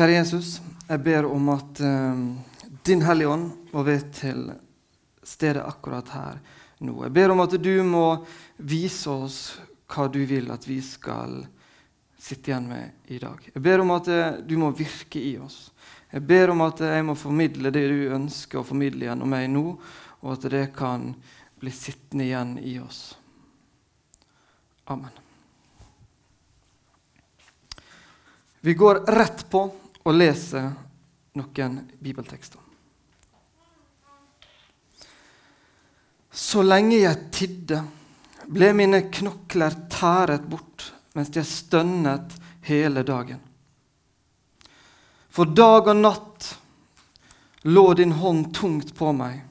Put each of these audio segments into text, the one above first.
Kjære Jesus, jeg ber om at uh, Din Hellige Ånd må være til stede akkurat her nå. Jeg ber om at du må vise oss hva du vil at vi skal sitte igjen med i dag. Jeg ber om at eh, du må virke i oss. Jeg ber om at jeg må formidle det du ønsker å formidle gjennom meg nå, og at det kan bli sittende igjen i oss. Amen. Vi går rett på og leser noen bibeltekster. Så lenge jeg tidde, ble mine knokler tæret bort mens jeg stønnet hele dagen. For dag og natt lå din hånd tungt på meg.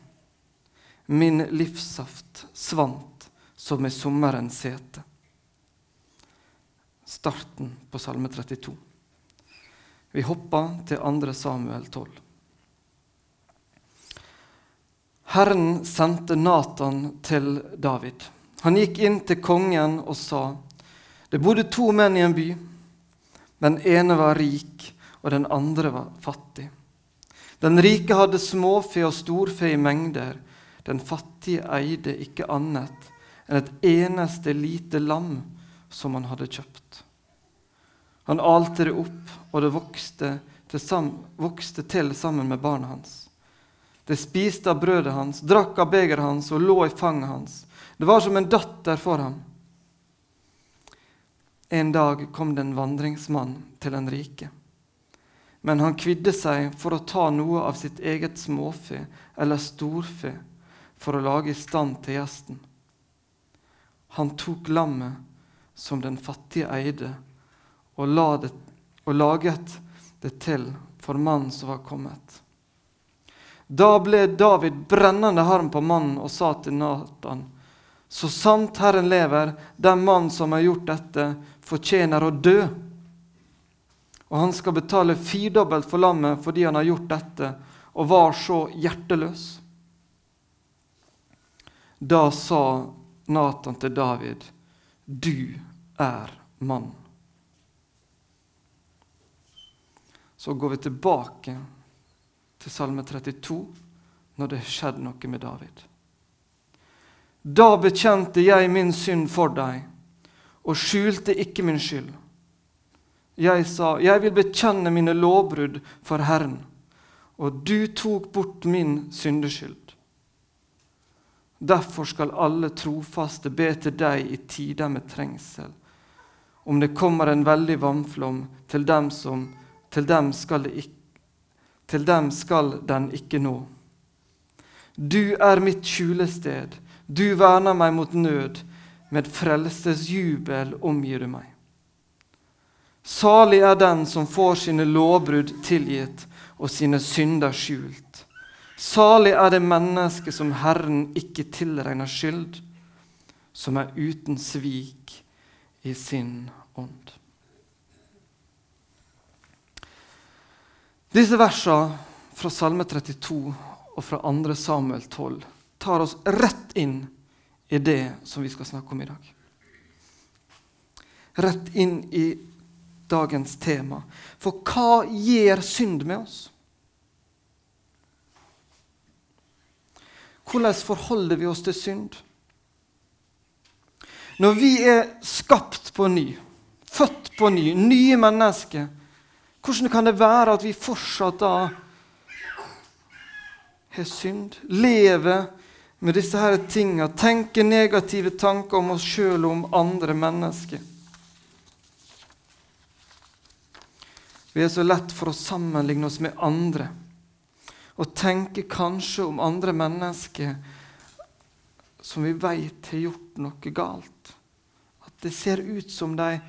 Min livssaft svant som i sommerens sete. Starten på Salme 32. Vi hopper til 2. Samuel 12. Herren sendte Natan til David. Han gikk inn til kongen og sa:" Det bodde to menn i en by. Den ene var rik, og den andre var fattig. Den rike hadde småfe og storfe i mengder. Den fattige eide ikke annet enn et eneste lite lam som han hadde kjøpt. Han alte det opp, og det vokste til, vokste til sammen med barna hans. Det spiste av brødet hans, drakk av begeret hans og lå i fanget hans. Det var som en datter for ham. En dag kom det en vandringsmann til den rike. Men han kvidde seg for å ta noe av sitt eget småfe eller storfe for å lage i stand til gjesten. Han tok lammet som den fattige eide, og, det, og laget det til for mannen som var kommet. Da ble David brennende harm på mannen og sa til Natan.: Så sant Herren lever, den mann som har gjort dette, fortjener å dø. Og han skal betale firdobbelt for lammet fordi han har gjort dette og var så hjerteløs. Da sa Natan til David, du er mann. Så går vi tilbake til Salme 32 når det skjedde noe med David. Da bekjente jeg min synd for deg og skjulte ikke min skyld. Jeg sa, jeg vil bekjenne mine lovbrudd for Herren, og du tok bort min syndeskyld. Derfor skal alle trofaste be til deg i tider med trengsel. Om det kommer en veldig vannflom, til dem, som, til dem skal ikke til dem skal den ikke nå. Du er mitt skjulested, du verner meg mot nød, med frelsesjubel omgir du meg. Salig er den som får sine lovbrudd tilgitt og sine synder skjult. Salig er det mennesket som Herren ikke tilregner skyld, som er uten svik i sin ånd. Disse versene fra Salme 32 og fra 2. Samuel 12 tar oss rett inn i det som vi skal snakke om i dag. Rett inn i dagens tema. For hva gjør synd med oss? Hvordan forholder vi oss til synd? Når vi er skapt på ny, født på ny, nye mennesker, hvordan kan det være at vi fortsatt da har synd? Lever med disse her tinga, tenker negative tanker om oss sjøl og om andre mennesker? Vi er så lett for å sammenligne oss med andre og tenke kanskje om andre mennesker som vi veit har gjort noe galt. At det ser ut som de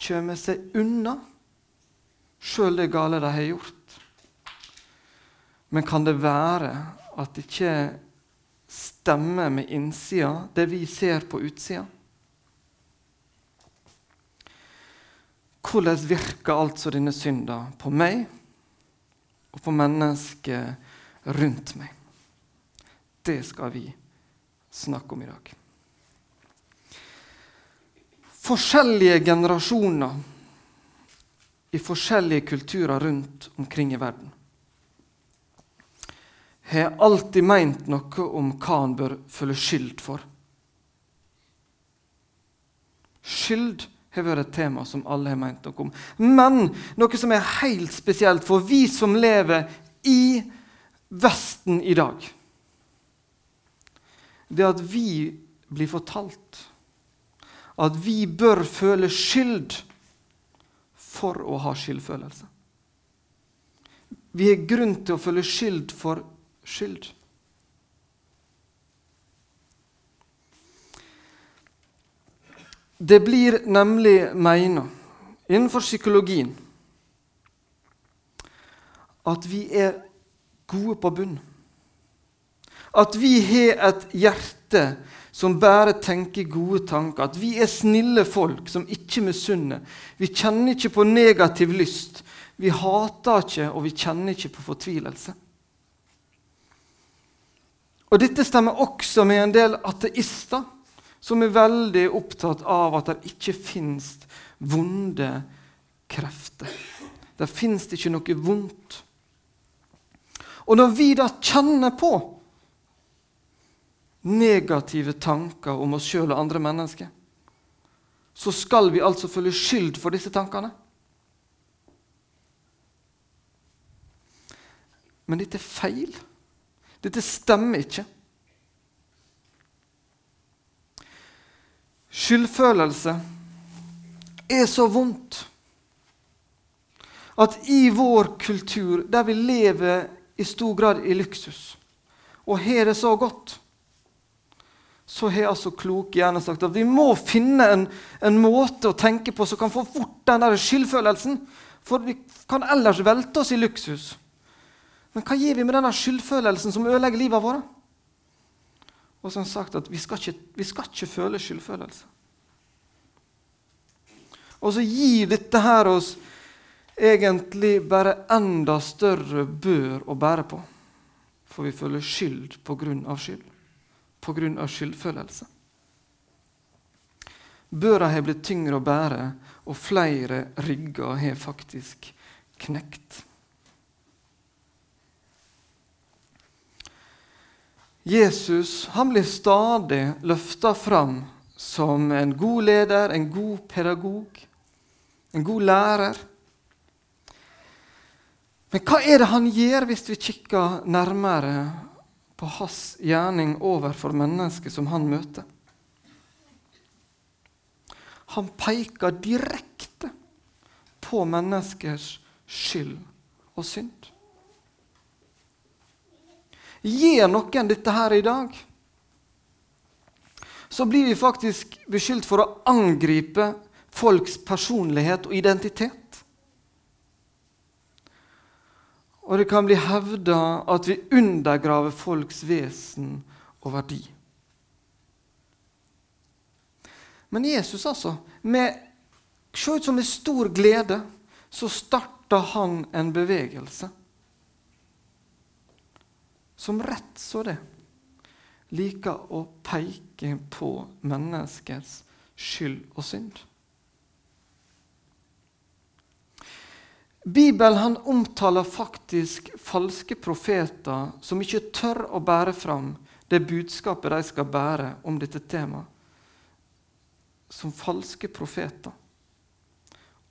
kommer seg unna sjøl det gale de har gjort. Men kan det være at det ikke stemmer med innsida, det vi ser på utsida? Hvordan virker altså denne synda på meg og på mennesket rundt meg? Det skal vi snakke om i dag. Forskjellige generasjoner i forskjellige kulturer rundt omkring i verden har alltid meint noe om hva han bør føle skyld for. Skyld har vært et tema som alle har meint noe om. Men noe som er helt spesielt for vi som lever i Vesten i dag, det at vi blir fortalt at vi bør føle skyld for å ha skyldfølelse. Vi har grunn til å føle skyld for skyld. Det blir nemlig meina innenfor psykologien at vi er gode på bunn. At vi har et hjerte som bare tenker gode tanker. At vi er snille folk som ikke misunner. Vi kjenner ikke på negativ lyst. Vi hater ikke, og vi kjenner ikke på fortvilelse. Og Dette stemmer også med en del ateister som er veldig opptatt av at det ikke fins vonde krefter. Det fins ikke noe vondt. Og når vi da kjenner på negative tanker om oss sjøl og andre mennesker, så skal vi altså føle skyld for disse tankene. Men dette er feil. Dette stemmer ikke. Skyldfølelse er så vondt at i vår kultur, der vi lever i stor grad i luksus og har det så godt, så har altså kloke gjerne sagt at vi må finne en, en, måte å tenke på som kan få bort den der skyldfølelsen. For vi kan ellers velte oss i luksus. Men hva gjør vi med denne skyldfølelsen som ødelegger livet vårt? Og som sagt at vi skal, ikke, vi skal ikke føle skyldfølelse. Og så gir dette her oss egentlig bare enda større bør å bære på. For vi føler skyld på grunn av skyld. Av skyldfølelse. Børa har blitt tyngre å bære, og flere rygger har faktisk knekt. Jesus blir stadig løfta fram som en god leder, en god pedagog, en god lærer. Men hva er det han gjør, hvis vi kikker nærmere på hans gjerning overfor mennesket som han møter? Han peker direkte på menneskers skyld og synd. Gjør noen dette her i dag, så blir vi faktisk beskyldt for å angripe folks personlighet og identitet. Og det kan bli hevda at vi undergraver folks vesen og verdi. Men Jesus, altså, med, se ut som med stor glede, så starta han en bevegelse som rett så det liker å peke på menneskets skyld og synd. Bibelen han omtaler faktisk falske profeter som ikke tør å bære fram det budskapet de skal bære om dette temaet, som falske profeter.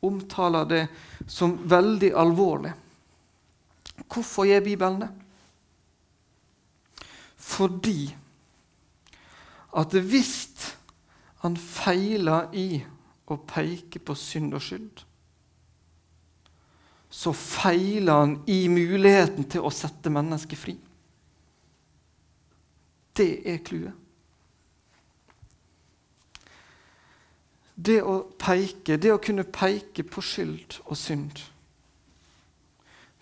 Omtaler det som veldig alvorlig. Hvorfor gjør Bibelen det? Fordi at hvis han feiler i å peke på synd og skyld, så feiler han i muligheten til å sette mennesket fri. Det er clouet. Det å peke, det å kunne peke på skyld og synd,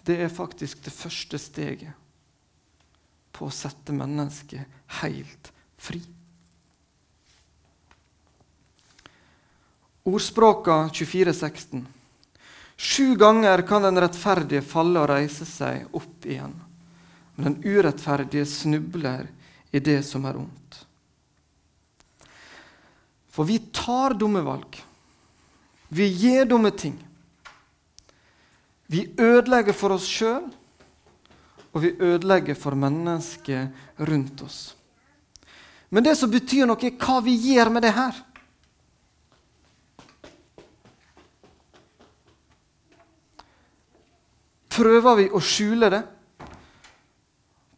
det er faktisk det første steget på å sette mennesket helt fri. Ordspråka 24,16. Sju ganger kan den rettferdige falle og reise seg opp igjen. Men den urettferdige snubler i det som er ondt. For vi tar dumme valg. Vi gjør dumme ting. Vi ødelegger for oss sjøl, og vi ødelegger for mennesket rundt oss. Men det som betyr noe, er hva vi gjør med det her. Prøver vi å skjule det?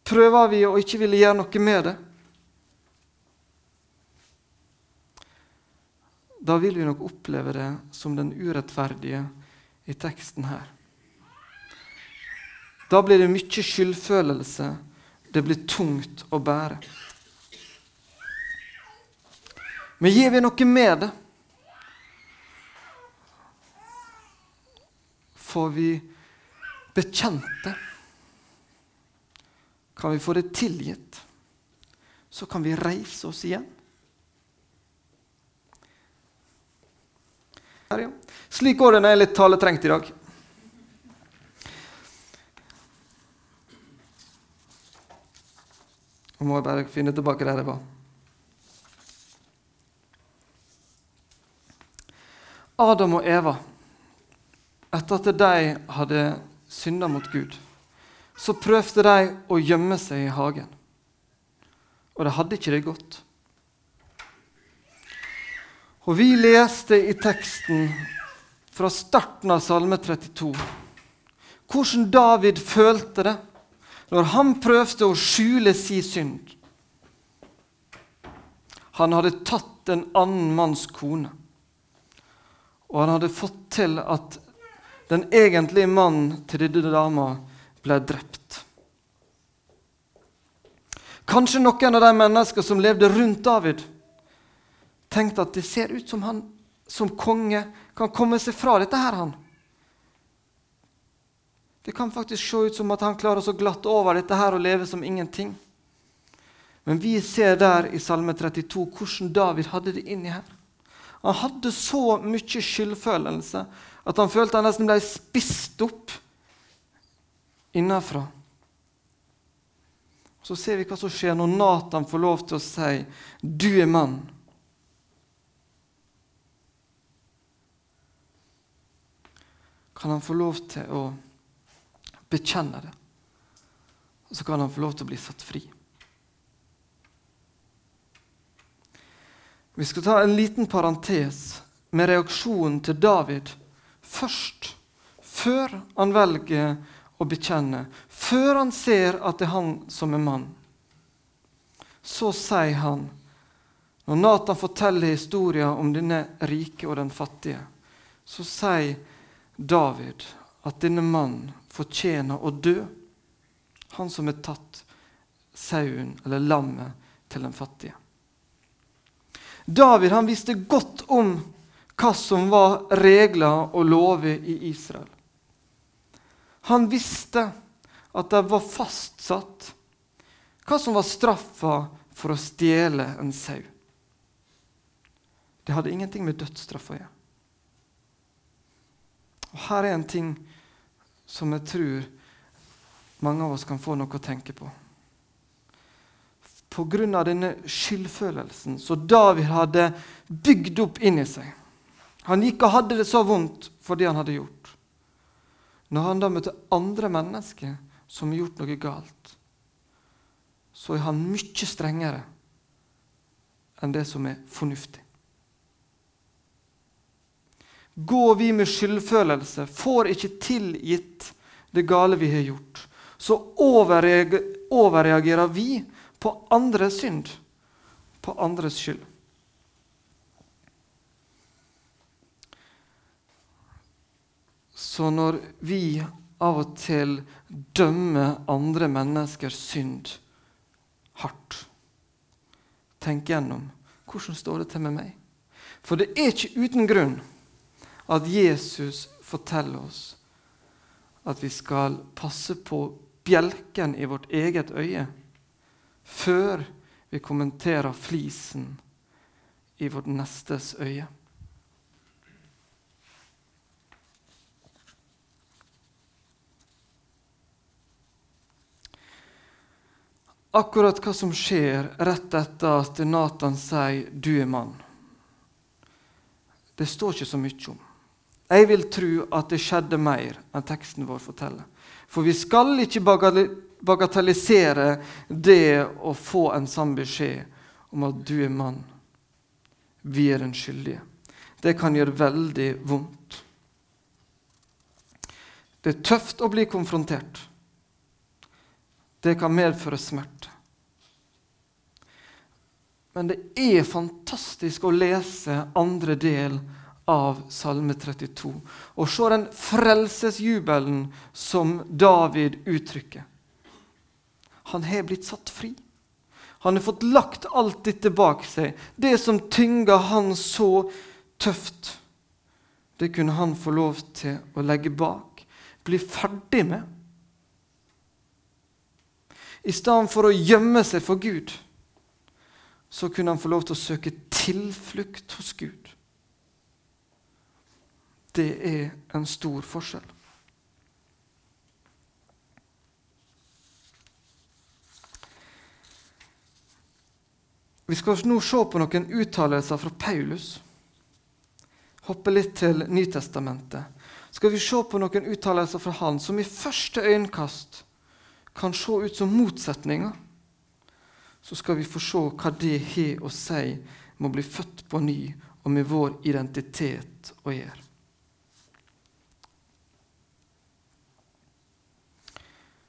Prøver vi å ikke ville gjøre noe med det? Da vil vi nok oppleve det som den urettferdige i teksten her. Da blir det mye skyldfølelse. Det blir tungt å bære. Men gir vi noe med det? Får vi bekjent det? Kan vi få det tilgitt? Så kan vi reise oss igjen. Her, ja. Slik går det når jeg er litt taletrengt i dag. Nå må jeg bare finne tilbake der jeg var. Adam og Eva, etter at de hadde synda mot Gud, så prøvde de å gjemme seg i hagen. Og de hadde ikke det godt. Og vi leste i teksten fra starten av Salme 32 hvordan David følte det når han prøvde å skjule sin synd. Han hadde tatt en annen manns kone. Og han hadde fått til at den egentlige mannen til denne dama ble drept. Kanskje noen av de menneskene som levde rundt David, tenkte at det ser ut som han som konge kan komme seg fra dette her. han. Det kan faktisk se ut som at han klarer å glatte over dette her og leve som ingenting. Men vi ser der i Salme 32 hvordan David hadde det inni her. Han hadde så mye skyldfølelse at han følte han nesten ble spist opp innenfra. Så ser vi hva som skjer når Nathan får lov til å si 'Du er mann'. Kan han få lov til å bekjenne det? Og så kan han få lov til å bli satt fri. Vi skal ta en liten parentes med reaksjonen til David først. Før han velger å bekjenne, før han ser at det er han som er mann. Så sier han, når Nathan forteller historien om denne rike og den fattige, så sier David at denne mannen fortjener å dø. Han som har tatt sauen eller lammet til den fattige. David han visste godt om hva som var regler og lover i Israel. Han visste at det var fastsatt hva som var straffa for å stjele en sau. Det hadde ingenting med dødsstraff å gjøre. Og Her er en ting som jeg tror mange av oss kan få noe å tenke på pga. denne skyldfølelsen som David hadde bygd opp inni seg. Han gikk og hadde det så vondt for det han hadde gjort. Når han da møter andre mennesker som har gjort noe galt, så er han mye strengere enn det som er fornuftig. Går vi med skyldfølelse, får ikke tilgitt det gale vi har gjort, så overreagerer vi på andres synd, på andres skyld. Så når vi av og til dømmer andre menneskers synd hardt, tenk gjennom hvordan står det til med meg. For det er ikke uten grunn at Jesus forteller oss at vi skal passe på bjelken i vårt eget øye før vi kommenterer flisen i vårt nestes øye. Akkurat hva som skjer rett etter at Nathan sier 'du er mann', det står ikke så mye om. Jeg vil tro at det skjedde mer enn teksten vår forteller. For vi skal ikke bagatellisere det å få en sann beskjed om at du er mann. Vi er den skyldige. Det kan gjøre veldig vondt. Det er tøft å bli konfrontert. Det kan medføre smerte. Men det er fantastisk å lese andre del av Salme 32 og se den frelsesjubelen som David uttrykker. Han har blitt satt fri. Han har fått lagt alt dette bak seg. Det som tynga han så tøft, det kunne han få lov til å legge bak, bli ferdig med. I stedet for å gjemme seg for Gud, så kunne han få lov til å søke tilflukt hos Gud. Det er en stor forskjell. Vi skal nå se på noen uttalelser fra Paulus. Hoppe litt til Nytestamentet. Skal vi se på noen uttalelser fra han som i første øyekast kan se ut som motsetninger, så skal vi få se hva det har å si med å bli født på ny og med vår identitet å gjøre.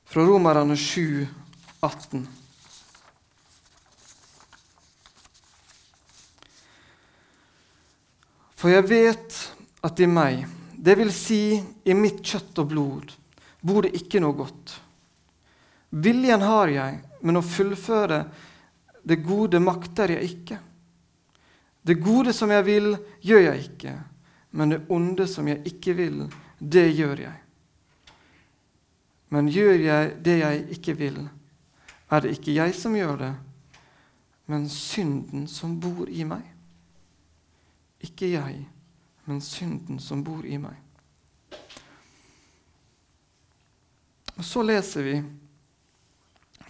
Fra Romerne 7, 18. For jeg vet at i meg, det vil si i mitt kjøtt og blod, bor det ikke noe godt. Viljen har jeg, men å fullføre det gode makter jeg ikke. Det gode som jeg vil, gjør jeg ikke, men det onde som jeg ikke vil, det gjør jeg. Men gjør jeg det jeg ikke vil, er det ikke jeg som gjør det, men synden som bor i meg. Ikke jeg, men synden som bor i meg. Og Så leser vi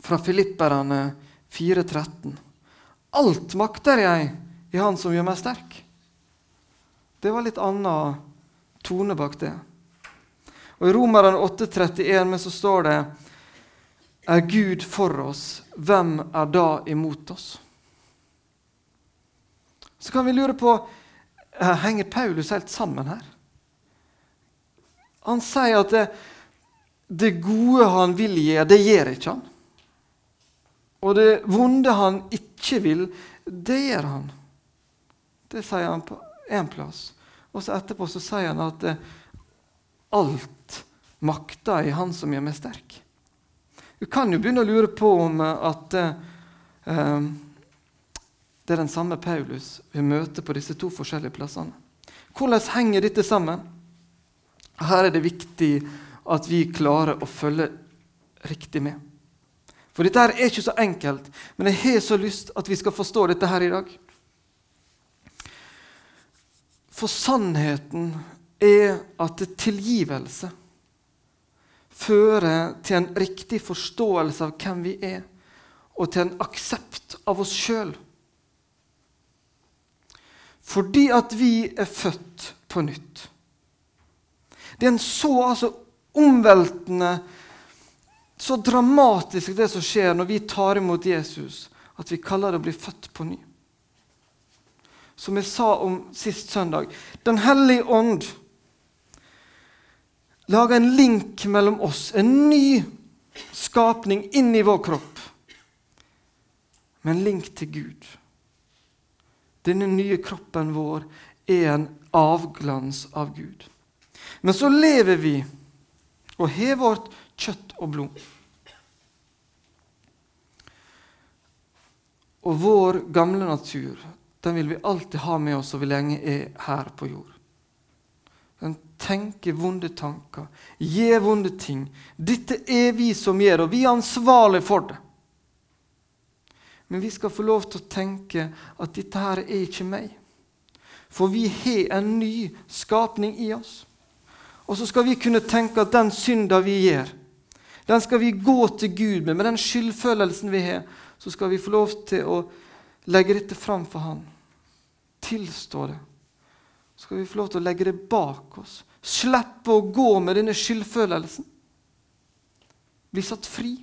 fra Filipperne 4,13. Alt makter jeg i Han som gjør meg sterk. Det var litt annen tone bak det. Og I Romerne 8,31 men så står det Er Gud for oss, hvem er da imot oss? Så kan vi lure på henger Paulus helt sammen her. Han sier at det, det gode han vil gjøre, det gjør ikke han. Og det vonde han ikke vil, det gjør han. Det sier han på én plass. Og så etterpå så sier han at eh, alt makter i Han som gjør meg sterk. Du kan jo begynne å lure på om eh, at eh, det er den samme Paulus vi møter på disse to forskjellige plassene. Hvordan henger dette sammen? Her er det viktig at vi klarer å følge riktig med. For dette her er ikke så enkelt, men jeg har så lyst at vi skal forstå dette her i dag. For sannheten er at tilgivelse fører til en riktig forståelse av hvem vi er, og til en aksept av oss sjøl. Fordi at vi er født på nytt. Det er en så altså, omveltende så dramatisk det som skjer når vi tar imot Jesus, at vi kaller det å bli født på ny. Som jeg sa om sist søndag Den hellige ånd lager en link mellom oss, en ny skapning inn i vår kropp, med en link til Gud. Denne nye kroppen vår er en avglans av Gud. Men så lever vi og har vårt kjøtt og blod. Og vår gamle natur den vil vi alltid ha med oss så vi lenge er her på jord. Den tenker vonde tanker, gjør vonde ting. Dette er vi som gjør, og vi er ansvarlige for det. Men vi skal få lov til å tenke at dette her er ikke meg. For vi har en ny skapning i oss. Og så skal vi kunne tenke at den synda vi gjør, den skal vi gå til Gud med. Med den skyldfølelsen vi har, så skal vi få lov til å legge dette fram for Han. Tilstå det. Så skal vi få lov til å legge det bak oss. Slippe å gå med denne skyldfølelsen. Bli satt fri.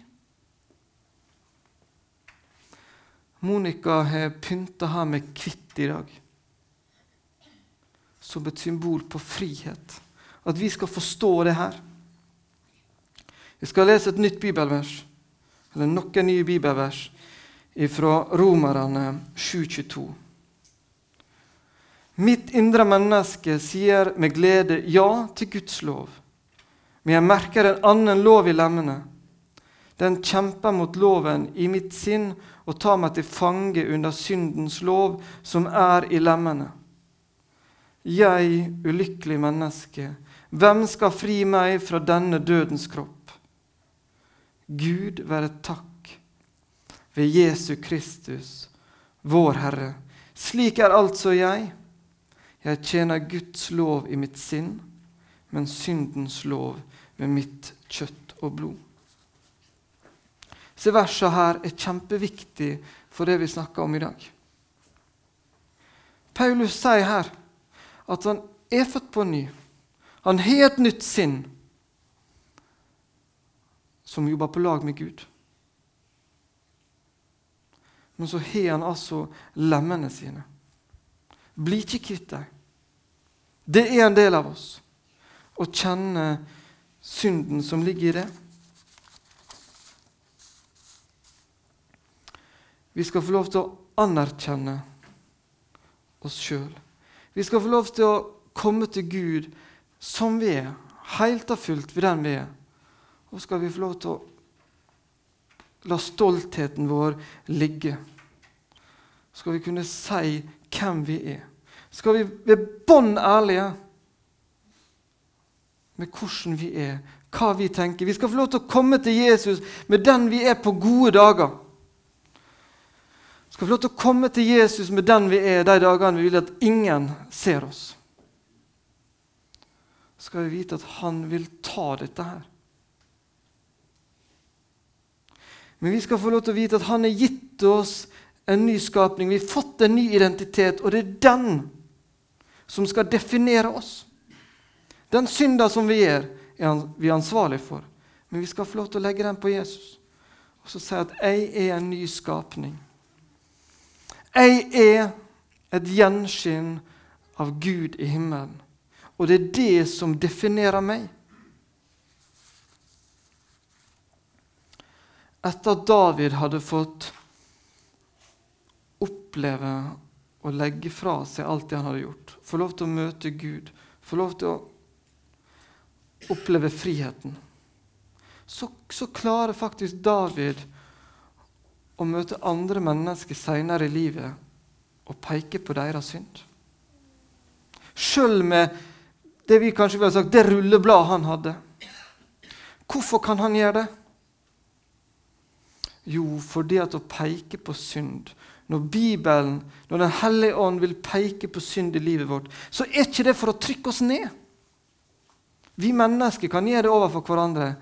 Monica har pynta her med hvitt i dag. Som et symbol på frihet. At vi skal forstå det her. Jeg skal lese et nytt bibelvers, eller noen nye bibelvers, fra Romerne 7,22. Mitt indre menneske sier med glede ja til Guds lov. Men jeg merker en annen lov i lemmene. Den kjemper mot loven i mitt sinn og tar meg til fange under syndens lov, som er i lemmene. Jeg, ulykkelig menneske, hvem skal fri meg fra denne dødens kropp? Gud være takk ved Jesu Kristus, vår Herre. Slik er altså jeg. Jeg tjener Guds lov i mitt sinn, men syndens lov ved mitt kjøtt og blod. Disse versene her er kjempeviktig for det vi snakker om i dag. Paulus sier her at han er født på ny. Han har et nytt sinn som jobber på lag med Gud. Men så har han altså lemmene sine. Bli ikke kvitt dem. Det er en del av oss å kjenne synden som ligger i det. Vi skal få lov til å anerkjenne oss sjøl. Vi skal få lov til å komme til Gud som vi er, helt og fullt ved den vi er. Og skal vi få lov til å la stoltheten vår ligge. Skal vi kunne si hvem vi er. Skal vi være bånn ærlige med hvordan vi er, hva vi tenker. Vi skal få lov til å komme til Jesus med den vi er på gode dager. Vi skal få lov til å komme til Jesus med den vi er de dagene vi vil at ingen ser oss. Skal vi vite at han vil ta dette her. Men vi skal få lov til å vite at han har gitt oss en ny skapning. Vi har fått en ny identitet, og det er den som skal definere oss. Den synda som vi gjør, er vi ansvarlig for. Men vi skal få lov til å legge den på Jesus og så si at 'jeg er en ny skapning'. Jeg er et gjenskinn av Gud i himmelen. Og det er det som definerer meg. Etter at David hadde fått oppleve å legge fra seg alt det han hadde gjort, få lov til å møte Gud, få lov til å oppleve friheten, så, så klarer faktisk David å møte andre mennesker senere i livet og peke på deres synd. Sjøl med det vi kanskje ville sagt, det rullebladet han hadde. Hvorfor kan han gjøre det? Jo, fordi at å peke på synd Når Bibelen, når Den hellige ånd vil peke på synd i livet vårt, så er ikke det for å trykke oss ned. Vi mennesker kan gjøre det overfor hverandre.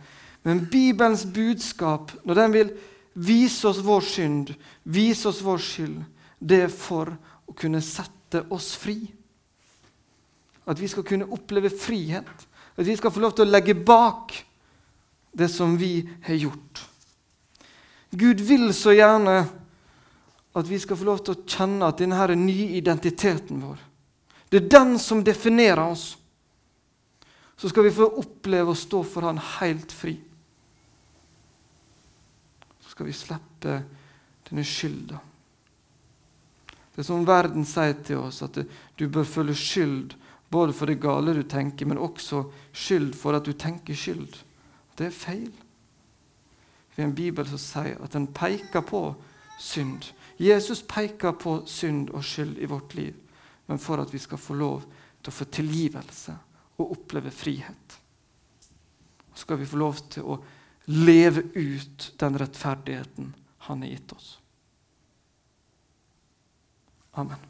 Men Bibelens budskap, når den vil vise oss vår synd, vise oss vår skyld, det er for å kunne sette oss fri. At vi skal kunne oppleve frihet. At vi skal få lov til å legge bak det som vi har gjort. Gud vil så gjerne at vi skal få lov til å kjenne at denne nye identiteten vår Det er den som definerer oss så skal vi få oppleve å stå for Han helt fri. Så skal vi slippe denne skylda. Det er som verden sier til oss, at du bør føle skyld både for det gale du tenker, men også skyld for at du tenker skyld. Det er feil. Har en bibel som sier at den peker på synd. Jesus peker på synd og skyld i vårt liv, men for at vi skal få lov til å få tilgivelse og oppleve frihet. Så skal vi få lov til å leve ut den rettferdigheten han har gitt oss. Amen.